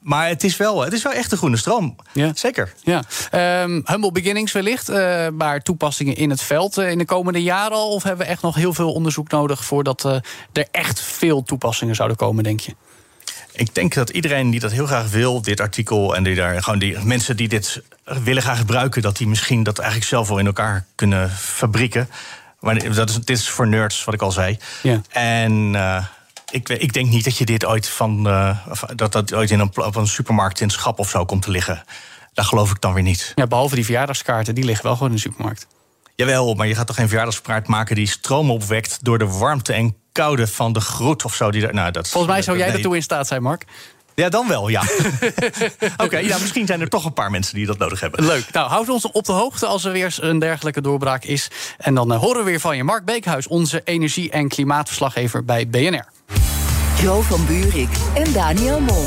Maar het is, wel, het is wel echt een groene stroom. Ja. Zeker. Ja. Ehm, humble beginnings wellicht, eh, maar toepassingen in het veld eh, in de komende jaren al? Of hebben we echt nog heel veel onderzoek nodig voordat eh, er echt veel toepassingen zouden komen, denk je? Ik denk dat iedereen die dat heel graag wil, dit artikel... en die daar, gewoon die mensen die dit willen gaan gebruiken... dat die misschien dat eigenlijk zelf wel in elkaar kunnen fabrieken. Maar dat is, dit is voor nerds, wat ik al zei. Ja. En ik, ik denk niet dat je dit ooit van... eh, dat dat ooit in een, op een supermarkt in het schap of zo komt te liggen. Daar geloof ik dan weer niet. Ja, behalve die verjaardagskaarten, die liggen wel gewoon in de supermarkt. Jawel, maar je gaat toch geen verjaardagspraat maken die stroom opwekt door de warmte en koude van de groet of zo. Die er, nou, dat, Volgens mij zou jij nee. ertoe in staat zijn, Mark. Ja, dan wel, ja. (laughs) Oké, ja, misschien zijn er toch een paar mensen die dat nodig hebben. Leuk. Nou, houd ons op de hoogte als er weer een dergelijke doorbraak is. En dan eh, horen we weer van je. Mark Beekhuis, onze energie- en klimaatverslaggever bij BNR. Jo van Buurik en Daniel Mol.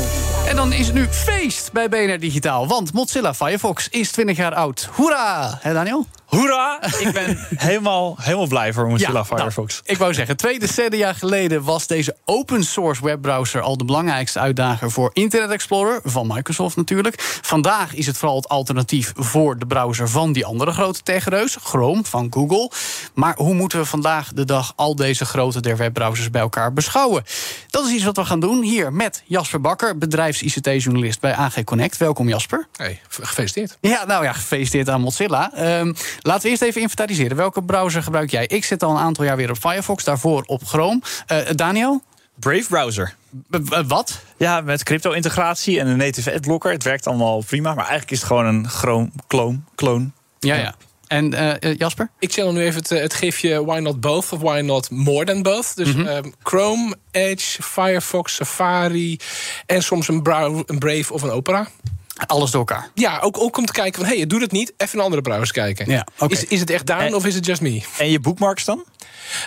En dan is het nu feest bij BNR Digitaal. Want Mozilla Firefox is 20 jaar oud. Hoera! Hè, Daniel? Hoera! Ik ben (laughs) helemaal, helemaal blij voor Mozilla nou, Firefox. ik wou zeggen, twee decennia geleden was deze open source webbrowser al de belangrijkste uitdager voor Internet Explorer, van Microsoft natuurlijk. Vandaag is het vooral het alternatief voor de browser van die andere grote techreus, Chrome van Google. Maar hoe moeten we vandaag de dag al deze grote der webbrowsers bij elkaar beschouwen? Dat is iets wat we gaan doen hier met Jasper Bakker, bedrijfs-ICT-journalist bij AG Connect. Welkom Jasper. Hey, gefeliciteerd. Ja, nou ja, gefeliciteerd aan Mozilla. Ehm, laten we eerst even inventariseren. Welke browser gebruik jij? Ik zit al een aantal jaar weer op Firefox, daarvoor op Chrome. Eh, Daniel? Brave browser. B- b- wat? Ja, met crypto-integratie en een native adblocker. Het werkt allemaal prima, maar eigenlijk is het gewoon een Chrome clone. clone. Ja, ja. En eh, eh, Jasper? Ik channel nu even het, eh, het gifje Why Not Both of Why Not More Than Both. Dus Mhm. ehm, Chrome, Edge, Firefox, Safari en soms een Brave of een Opera. Alles door elkaar. Ja, ook, ook om te kijken van, hé, hey, het doet het niet. Even een andere browser kijken. Ja, is, is het echt down En- of is het just me? En je bookmarks dan?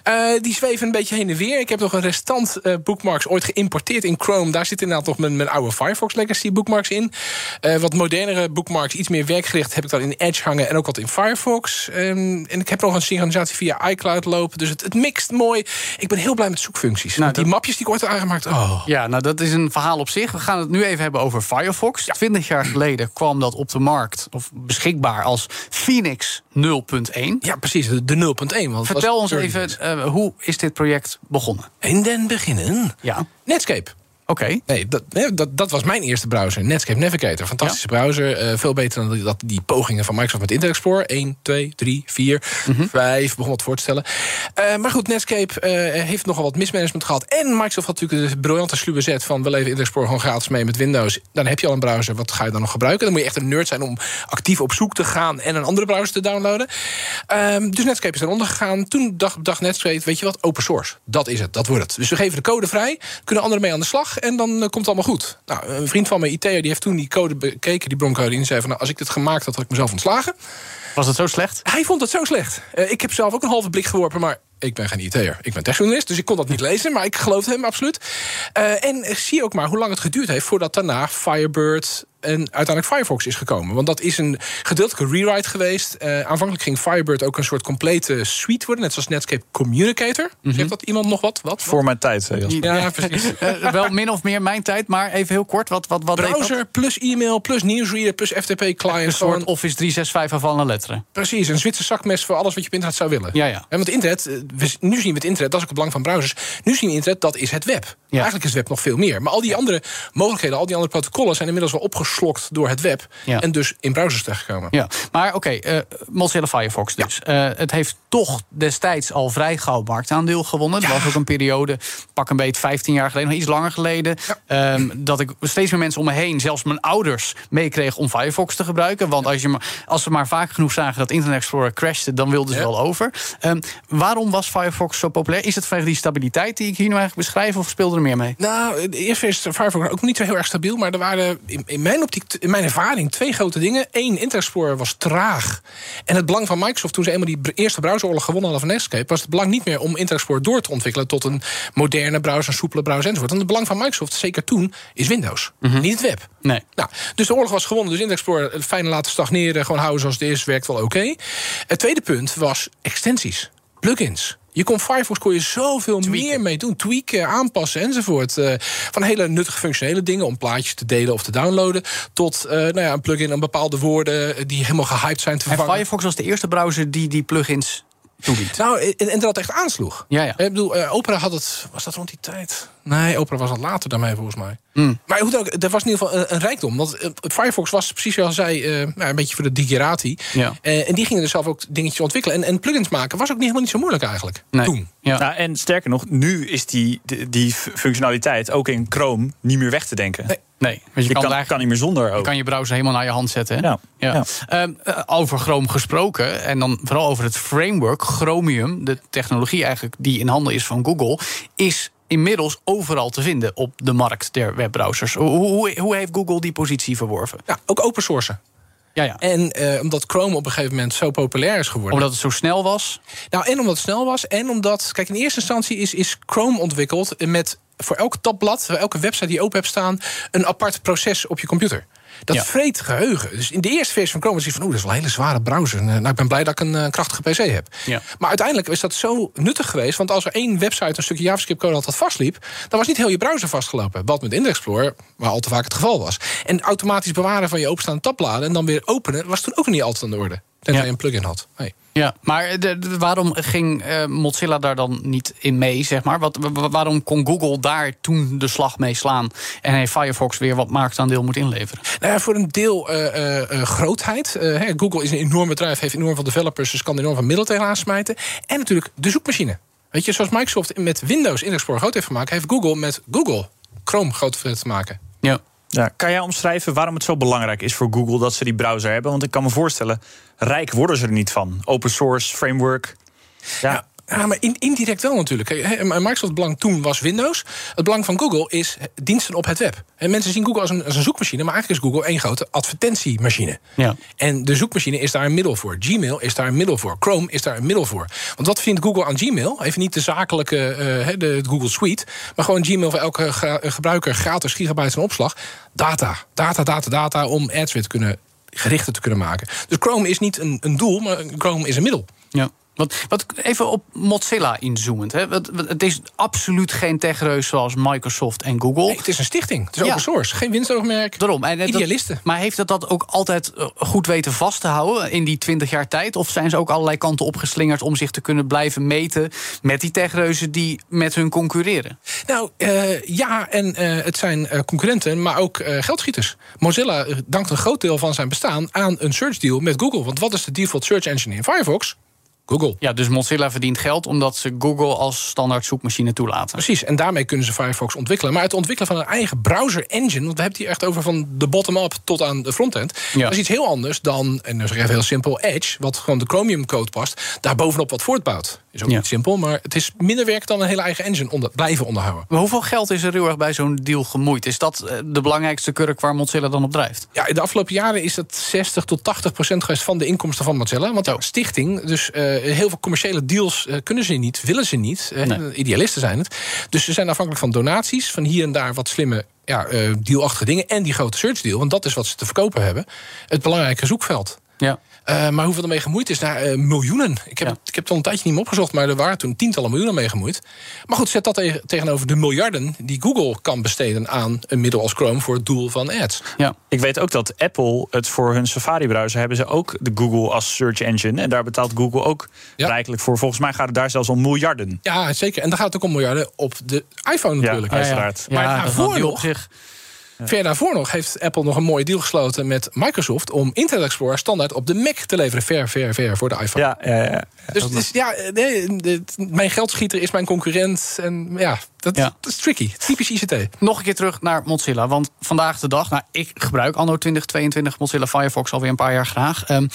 Eh, die zweven een beetje heen en weer. Ik heb nog een restant eh, bookmarks ooit geïmporteerd in Chrome. Daar zit inderdaad nog mijn, mijn oude Firefox Legacy bookmarks in. Eh, wat modernere bookmarks, iets meer werkgericht, heb ik dan in Edge hangen en ook wat in Firefox. Ehm, en ik heb nog een synchronisatie via iCloud lopen. Dus het, het mixt mooi. Ik ben heel blij met zoekfuncties. Nou, die mapjes die ik ooit heb aangemaakt. Oh. Ja, nou dat is een verhaal op zich. We gaan het nu even hebben over Firefox. 20 jaar geleden kwam dat op de markt, of beschikbaar als Phoenix 0.1. Ja, precies. De, de 0.1. want Vertel ons even, eh, hoe is dit project begonnen? In den beginnen. Ja, Netscape. Oké. Nee, dat, dat, dat was mijn eerste browser. Netscape Navigator. Fantastische browser. eh, veel beter dan die, dat, die pogingen van Microsoft met Internet Explorer. 1, 2, 3, 4, 5. Begon wat voor te stellen. Eh, maar goed, Netscape eh, heeft nogal wat mismanagement gehad. En Microsoft had natuurlijk de briljante sluwe zet van... we leven Internet Explorer gewoon gratis mee met Windows. Dan heb je al een browser. Wat ga je dan nog gebruiken? Dan moet je echt een nerd zijn om actief op zoek te gaan... en een andere browser te downloaden. Ehm, dus Netscape is eronder gegaan. Toen dacht, dacht Netscape, weet je wat, open source. Dat is het, dat wordt het. Dus we geven de code vrij, kunnen anderen mee aan de slag... en dan eh, komt het allemaal goed. Nou, een vriend van mij, IT'er, die heeft toen die code bekeken... die broncode, en zei van, nou, als ik dit gemaakt had, had ik mezelf ontslagen. Was het zo slecht? Hij vond het zo slecht. Eh, ik heb zelf ook een halve blik geworpen, maar ik ben geen IT'er. Ik ben techjournalist, dus ik kon dat niet lezen. Maar ik geloofde hem absoluut. Eh, en zie ook maar hoe lang het geduurd heeft... voordat daarna Firebird, en uiteindelijk Firefox is gekomen. Want dat is een gedeeltelijke rewrite geweest. Uh, aanvankelijk ging Firebird ook een soort complete suite worden, net zoals Netscape Communicator. Mhm. Zegt dat iemand nog wat? wat? Voor mijn tijd, Jasper. Ja, precies. Uh, (laughs) wel min of meer mijn tijd, maar even heel kort. Wat, wat, wat Browser plus e-mail plus newsreader plus FTP-client. Een soort Office 365 afvallende letteren. Precies, een Zwitser zakmes voor alles wat je op internet zou willen. Ja, ja. En want internet, eh, we, nu zien we het internet, dat is ook het belang van browsers. Nu zien we internet, dat is het web. Ja. Eigenlijk is het web nog veel meer. Maar al die andere mogelijkheden, al die andere protocollen zijn inmiddels wel opgeslokt door het web. Ja. En dus in browsers terechtgekomen. Ja, maar oké, okay, uh, Mozilla Firefox dus. Ja. Uh, het heeft toch destijds al vrij gauw marktaandeel gewonnen. Ja. Er was ook een periode, pak een beet 15 jaar geleden, nog iets langer geleden. Um, dat ik steeds meer mensen om me heen, zelfs mijn ouders, meekreeg om Firefox te gebruiken. Want als, je maar, als ze maar vaak genoeg zagen dat Internet Explorer crashte, dan wilden ze wel over. Um, waarom was Firefox zo populair? Is het vanwege die stabiliteit die ik hier nu eigenlijk beschrijf, of speelde er meer mee? Nou, eerst is Firefox ook niet zo heel erg stabiel, maar er waren in, in mijn optiek, in mijn ervaring, twee grote dingen. Eén, Internet Explorer was traag. En het belang van Microsoft, toen ze eenmaal die eerste browseroorlog gewonnen hadden van Netscape, was het belang niet meer om Internet Explorer door te ontwikkelen tot een moderne browser, een soepele browser enzovoort. Want het belang van Microsoft, zeker toen, is Windows, mm -hmm. niet het web. Nee. Nou, dus de oorlog was gewonnen, dus Internet Explorer fijn laten stagneren, gewoon houden zoals het is, werkt wel oké. Okay. Het tweede punt was extensies, plugins. Je kon Firefox kon je zoveel tweaken. meer mee doen. Tweaken, aanpassen enzovoort. Uh, van hele nuttige functionele dingen om plaatjes te delen of te downloaden. Tot uh, nou ja, een plugin om bepaalde woorden die helemaal gehyped zijn te vervangen. En Firefox was de eerste browser die die plugins toeliet. Nou, en, en dat echt aansloeg. Ja, ja. Ik bedoel, uh, Opera had het. Was dat rond die tijd? Nee, Opera was al later daarmee volgens mij. Mm. Maar hoe dan ook, er was in ieder geval een, een rijkdom. Want uh, Firefox was precies zoals zei, uh, nou, een beetje voor de digerati. Ja. en die gingen er zelf ook dingetjes ontwikkelen. En, en plugins maken was ook niet helemaal niet zo moeilijk eigenlijk. Nee. Toen. Ja. Nou, en sterker nog, nu is die, die, die functionaliteit ook in Chrome niet meer weg te denken. Nee. Nee, want je, je kan, kan, kan, niet meer zonder. Ook. Je kan je browser helemaal naar je hand zetten. Hè? Ja. ja. ja. Uh, over Chrome gesproken, en dan vooral over het framework, Chromium, de technologie eigenlijk die in handen is van Google, is inmiddels overal te vinden op de markt der webbrowsers. Hoe, hoe, hoe heeft Google die positie verworven? Ja, ook open source. Ja, ja. En uh, omdat Chrome op een gegeven moment zo populair is geworden. Omdat het zo snel was? Nou, en omdat het snel was. En omdat, kijk, in eerste instantie is, is Chrome ontwikkeld met voor elk tabblad, voor elke website die je open hebt staan, een apart proces op je computer. Dat Ja. vreet geheugen. Dus in de eerste versie van Chrome was hij van... oeh, dat is wel een hele zware browser. Nou, ik ben blij dat ik een eh, krachtige PC heb. Ja. Maar uiteindelijk is dat zo nuttig geweest... want als er één website een stukje JavaScript-code altijd vastliep... dan was niet heel je browser vastgelopen. Wat met Internet Explorer, waar al te vaak het geval was. En automatisch bewaren van je openstaande tabbladen... en dan weer openen, was toen ook niet altijd aan de orde. Tenzij Ja. je een plugin had. Nee. Ja, maar de- de- waarom ging eh, Mozilla daar dan niet in mee, zeg maar? Wat, wa- wa- waarom kon Google daar toen de slag mee slaan... en heeft Firefox weer wat marktaandeel moet inleveren? Nou ja, voor een deel eh, eh, grootheid. Google is een enorm bedrijf, heeft enorm veel developers... dus kan enorm veel middel tegenaan smijten. En natuurlijk de zoekmachine. Weet je, zoals Microsoft met Windows Internet Explorer groot heeft gemaakt... heeft Google met Google Chrome groot te maken. Ja. Ja, kan jij omschrijven waarom het zo belangrijk is voor Google dat ze die browser hebben? Want ik kan me voorstellen, rijk worden ze er niet van. Open source, framework. Ja, Ja, maar in- indirect wel natuurlijk. Microsoft belang toen was Windows. Het belang van Google is diensten op het web. En mensen zien Google als een, als een zoekmachine... maar eigenlijk is Google één grote advertentiemachine. Ja. En de zoekmachine is daar een middel voor. Gmail is daar een middel voor. Chrome is daar een middel voor. Want wat vindt Google aan Gmail? Even niet de zakelijke, eh, hè, de, Google Suite... maar gewoon Gmail voor elke gra- gebruiker gratis gigabytes aan opslag. Data, data, data, data... om ads weer te kunnen, gerichter te kunnen maken. Dus Chrome is niet een, een doel, maar Chrome is een middel. Ja. Wat, wat, even op Mozilla inzoomend. Hè. Wat, wat- het is absoluut geen techreus zoals Microsoft en Google. Nee, het is een stichting. Het is Ja. open source. Geen winstoogmerk. Daarom. En dat- Idealisten. maar heeft het dat ook altijd eh, goed weten vast te houden in die 20 jaar tijd? Of zijn ze ook allerlei kanten opgeslingerd om zich te kunnen blijven meten met die techreuzen die met hun concurreren? Nou, eh, ja, en eh, het zijn eh, concurrenten, maar ook eh, geldschieters. Mozilla eh, dankt een groot deel van zijn bestaan aan een search deal met Google. Want wat is de default search engine in Firefox? Google. Ja, dus Mozilla verdient geld omdat ze Google als standaard zoekmachine toelaten. Precies, en daarmee kunnen ze Firefox ontwikkelen. Maar het ontwikkelen van een eigen browser engine... want we hebben hier echt over van de bottom-up tot aan de frontend... Ja. dat is iets heel anders dan, en dan zeg ik even heel simpel... Edge, wat gewoon de Chromium-code past... daar bovenop wat voortbouwt. Is ook Ja. niet simpel, maar het is minder werk dan een hele eigen engine... onder, blijven onderhouden. Maar hoeveel geld is er heel erg bij zo'n deal gemoeid? Is dat eh, de belangrijkste kurk waar Mozilla dan op drijft? Ja, in de afgelopen jaren is dat 60 tot 80 procent geweest van de inkomsten van Mozilla. Want de Oh. stichting, dus eh, heel veel commerciële deals eh, kunnen ze niet, willen ze niet. Eh, Nee. Idealisten zijn het. Dus ze zijn afhankelijk van donaties, van hier en daar wat slimme ja, eh, dealachtige dingen. En die grote search deal, want dat is wat ze te verkopen hebben. Het belangrijke zoekveld. Ja. Eh, maar hoeveel ermee gemoeid is? Nou, eh, miljoenen. Ik heb, Ja. ik heb het al een tijdje niet meer opgezocht, maar er waren toen tientallen miljoenen mee gemoeid. Maar goed, zet dat tegen- tegenover de miljarden die Google kan besteden aan een middel als Chrome voor het doel van ads. Ja. Ik weet ook dat Apple het voor hun Safari-browser hebben ze ook de Google als search engine. En daar betaalt Google ook Ja. rijkelijk voor. Volgens mij gaat het daar zelfs om miljarden. Ja, zeker. En dan gaat het ook om miljarden op de iPhone natuurlijk. Ja, uiteraard. Maar daarvoor nog- zich. Ver daarvoor nog heeft Apple nog een mooie deal gesloten met Microsoft om Internet Explorer standaard op de Mac te leveren. Ver, ver, ver voor de iPhone. Ja, ja, ja. dus ja, nee, mijn geldschieter is mijn concurrent. En ja, dat, Ja. dat is tricky. Typisch ICT. Nog een keer terug naar Mozilla. Want vandaag de dag, nou, ik gebruik anno 2022 Mozilla Firefox alweer een paar jaar graag. Ehm,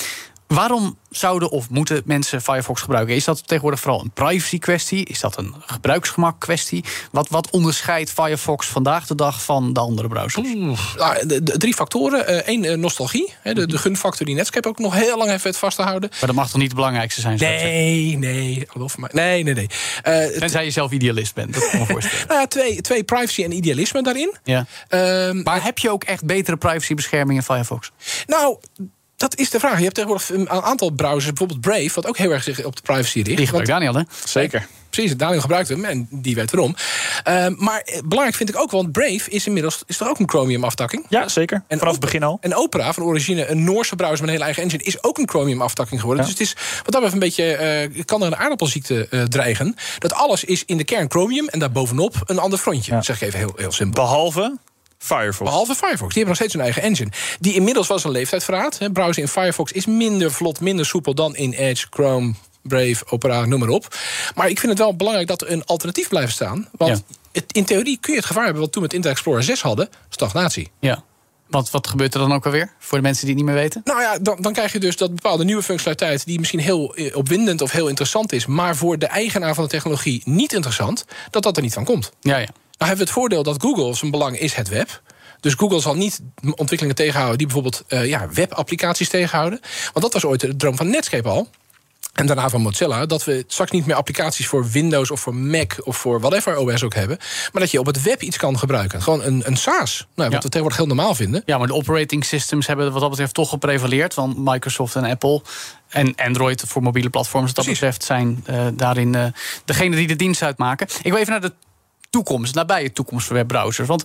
waarom zouden of moeten mensen Firefox gebruiken? Is dat tegenwoordig vooral een privacy kwestie? Is dat een gebruiksgemak kwestie? Wat, wat onderscheidt Firefox vandaag de dag van de andere browsers? Nou, de, de drie factoren. Eén, eh, nostalgie. Hè, de, de gunfactor die Netscape ook nog heel lang heeft weten vast te houden. Maar dat mag toch niet het belangrijkste zijn? zeggen? Nee, nee. Nee, nee, nee. Eh, Tenzij je zelf idealist bent, dat kan me voorstellen. (laughs) nou twee, twee privacy en idealisme daarin. Ja. Ehm, Maar heb je ook echt betere privacybescherming in Firefox? Nou, dat is de vraag. Je hebt tegenwoordig een aantal browsers, bijvoorbeeld Brave, wat ook heel erg zich op de privacy richt. Die gebruikt Daniel, hè? Zeker. Precies, Daniel gebruikt hem en die weet waarom. Ehm, maar eh, belangrijk vind ik ook, want Brave is inmiddels is er ook een Chromium-aftakking. Ja, zeker. En Vanaf het begin al. En Opera, van origine een Noorse browser met een hele eigen engine, is ook een Chromium-aftakking geworden. Ja. Dus het is wat dat betreft een beetje, eh, kan er een aardappelziekte eh, dreigen. Dat alles is in de kern Chromium en daarbovenop een ander frontje. Ja. Zeg ik even heel, heel simpel. Behalve Firefox. Behalve Firefox. Die hebben nog steeds hun eigen engine. Die inmiddels was een leeftijd verraadt. Browsen in Firefox is minder vlot, minder soepel dan in Edge, Chrome, Brave, Opera, noem maar op. Maar ik vind het wel belangrijk dat er een alternatief blijft staan. Want Ja. het, in theorie kun je het gevaar hebben wat we toen met Internet Explorer 6 hadden: stagnatie. Ja. Want wat gebeurt er dan ook alweer? Voor de mensen die het niet meer weten? Nou ja, dan, dan krijg je dus dat bepaalde nieuwe functionaliteit... die misschien heel eh, opwindend of heel interessant is... maar voor de eigenaar van de technologie niet interessant... dat dat er niet van komt. Ja, ja. Nou hebben we het voordeel dat Google zijn belang is het web. Dus Google zal niet ontwikkelingen tegenhouden die bijvoorbeeld eh, ja, webapplicaties tegenhouden. Want dat was ooit de droom van Netscape al. En daarna van Mozilla, dat we straks niet meer applicaties voor Windows of voor Mac of voor whatever OS ook hebben. Maar dat je op het web iets kan gebruiken. Gewoon een, een SaaS. Nou, wat Ja. we tegenwoordig heel normaal vinden. Ja, maar de operating systems hebben wat dat betreft toch geprevaleerd. Want Microsoft en Apple en Android voor mobiele platforms wat dat Precies. betreft zijn eh, daarin eh degene die de dienst uitmaken. Ik wil even naar de toekomst, nabije toekomst voor webbrowsers. Want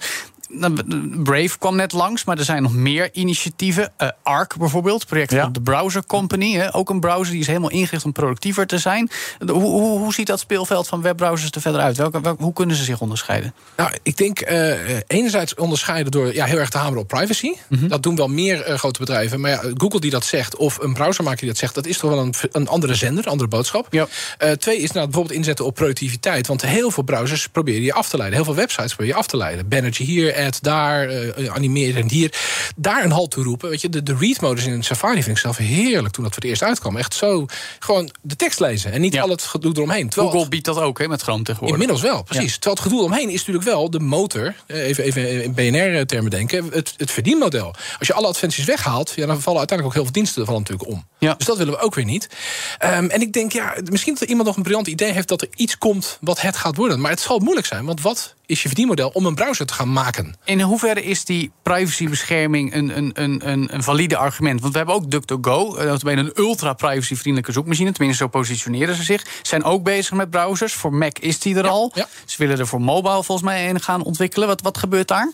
Brave kwam net langs, maar er zijn nog meer initiatieven. Eh, Arc bijvoorbeeld, project Ja. van de Browser Company. Hè, ook een browser die is helemaal ingericht om productiever te zijn. De- Hoe, hoe, hoe ziet dat speelveld van webbrowsers er verder uit? Welke, welke- hoe kunnen ze zich onderscheiden? Nou, ik denk eh, enerzijds onderscheiden door ja, heel erg te hameren op privacy. Dat doen wel meer eh, grote bedrijven. Maar ja, Google die dat zegt, of een browsermaker die dat zegt, dat is toch wel een, een andere zender, een andere boodschap. Ja. Eh, twee is nou bijvoorbeeld inzetten op productiviteit. Want heel veel browsers proberen je af te leiden. Heel veel websites proberen je af te leiden. Bannertje hier, ad daar, eh animeren hier. Daar een halt toe roepen. Weet je, de, de read-modus in Safari vind ik zelf heerlijk toen dat voor het eerst uitkwam. Echt zo, gewoon de tekst lezen en niet Ja. al het gedoe eromheen. Terwijl Google biedt dat ook hè, met Chrome tegenwoordig. Inmiddels wel, precies. Terwijl het gedoe omheen is natuurlijk wel de motor. eh, Even, even in BNR-termen denken. Het, het verdienmodel. Als je alle adventies weghaalt, ja, dan vallen uiteindelijk ook heel veel diensten vallen natuurlijk om. Ja. Dus dat willen we ook weer niet. Ehm, en ik denk, ja, misschien dat er iemand nog een briljant idee heeft dat er iets komt wat het gaat worden. Maar het zal moeilijk zijn. Want wat is je verdienmodel om een browser te gaan maken? In hoeverre is die privacybescherming een, een, een, een, een valide argument? Want we hebben ook DuckDuckGo, eh, dat een ultra privacyvriendelijke zoekmachine. Tenminste, zo positioneren ze zich. Zijn ook bezig met browsers. Voor Mac is die er al. ja. Ze willen er voor mobile volgens mij een gaan ontwikkelen. Wat, wat gebeurt daar?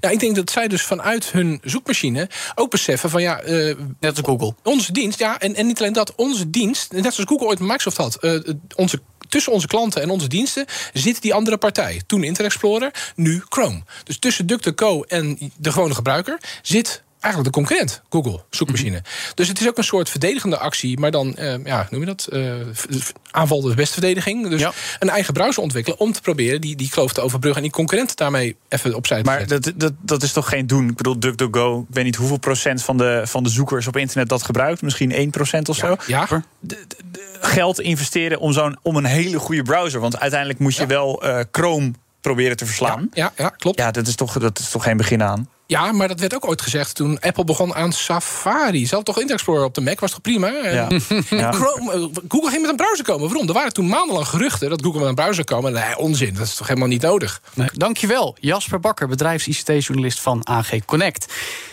Nou, ik denk dat zij dus vanuit hun zoekmachine ook beseffen van ja, eh, Net als Google. Onze dienst, ja, en, en niet alleen dat, onze dienst, net zoals Google ooit Microsoft had, eh, onze, tussen onze klanten en onze diensten zit die andere partij. Toen Internet Explorer, nu Chrome. Dus tussen DuckDuckGo en de gewone gebruiker zit eigenlijk de concurrent, Google, zoekmachine. Dus het is ook een soort verdedigende actie, maar dan, eh, ja, noem je dat? V- aanval de beste verdediging. Dus Ja. een eigen browser ontwikkelen om te proberen die, die kloof te overbruggen en die concurrent daarmee even opzij te Maar zetten. dat, dat, dat is toch geen doen? Ik bedoel, DuckDuckGo, ik weet niet hoeveel procent van de, van de zoekers op internet dat gebruikt. Misschien 1 procent of zo. Ja, De- de- de- geld investeren om, zo'n, om een hele goede browser. Want uiteindelijk moet je Ja. wel eh, Chrome proberen te ja, verslaan. ja, ja, klopt. Ja, dat, is toch, dat is toch geen begin aan? Ja, maar dat werd ook ooit gezegd toen Apple begon aan Safari. Ze hadden toch Internet Explorer op de Mac, was toch prima? Ja. (laughs) En Chrome, eh, Google ging met een browser komen. Waarom? Er waren toen maandenlang geruchten dat Google met een browser komen. Nee, onzin. Dat is toch helemaal niet nodig? Nee, dankjewel, Jasper Bakker, bedrijfs-ICT-journalist van AG Connect.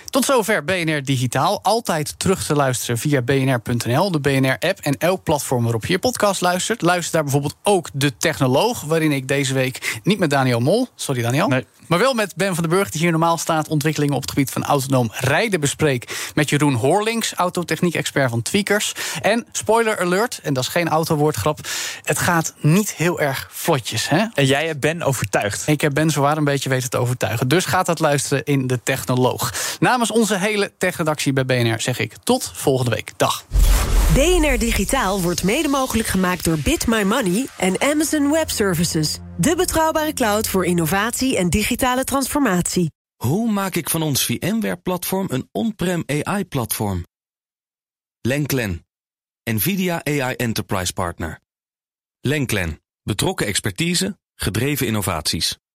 Tot zover BNR Digitaal. Altijd terug te luisteren via bnr.nl, de BNR-app en elk platform waarop je je podcast luistert. Luister daar bijvoorbeeld ook De Technoloog, waarin ik deze week niet met Daniel Mol, sorry Daniel, Nee. Maar wel met Ben van den Burg, die hier normaal staat, ontwikkelingen op het gebied van autonoom rijden bespreek. Met Jeroen Hoorlings, autotechniek-expert van Tweakers. En spoiler alert, en dat is geen autowoordgrap, het gaat niet heel erg vlotjes. Hè? En jij hebt Ben overtuigd. Ik heb Ben zowaar een beetje weten te overtuigen. Dus gaat dat luisteren in De Technoloog. Namens onze hele techredactie bij BNR zeg ik tot volgende week. Dag. BNR Digitaal wordt mede mogelijk gemaakt door Bit My Money en Amazon Web Services. De betrouwbare cloud voor innovatie en digitale transformatie. Hoe maak ik van ons VMware-platform een on-prem AI-platform? Lenklen, NVIDIA AI Enterprise Partner. Lenklen, betrokken expertise, gedreven innovaties.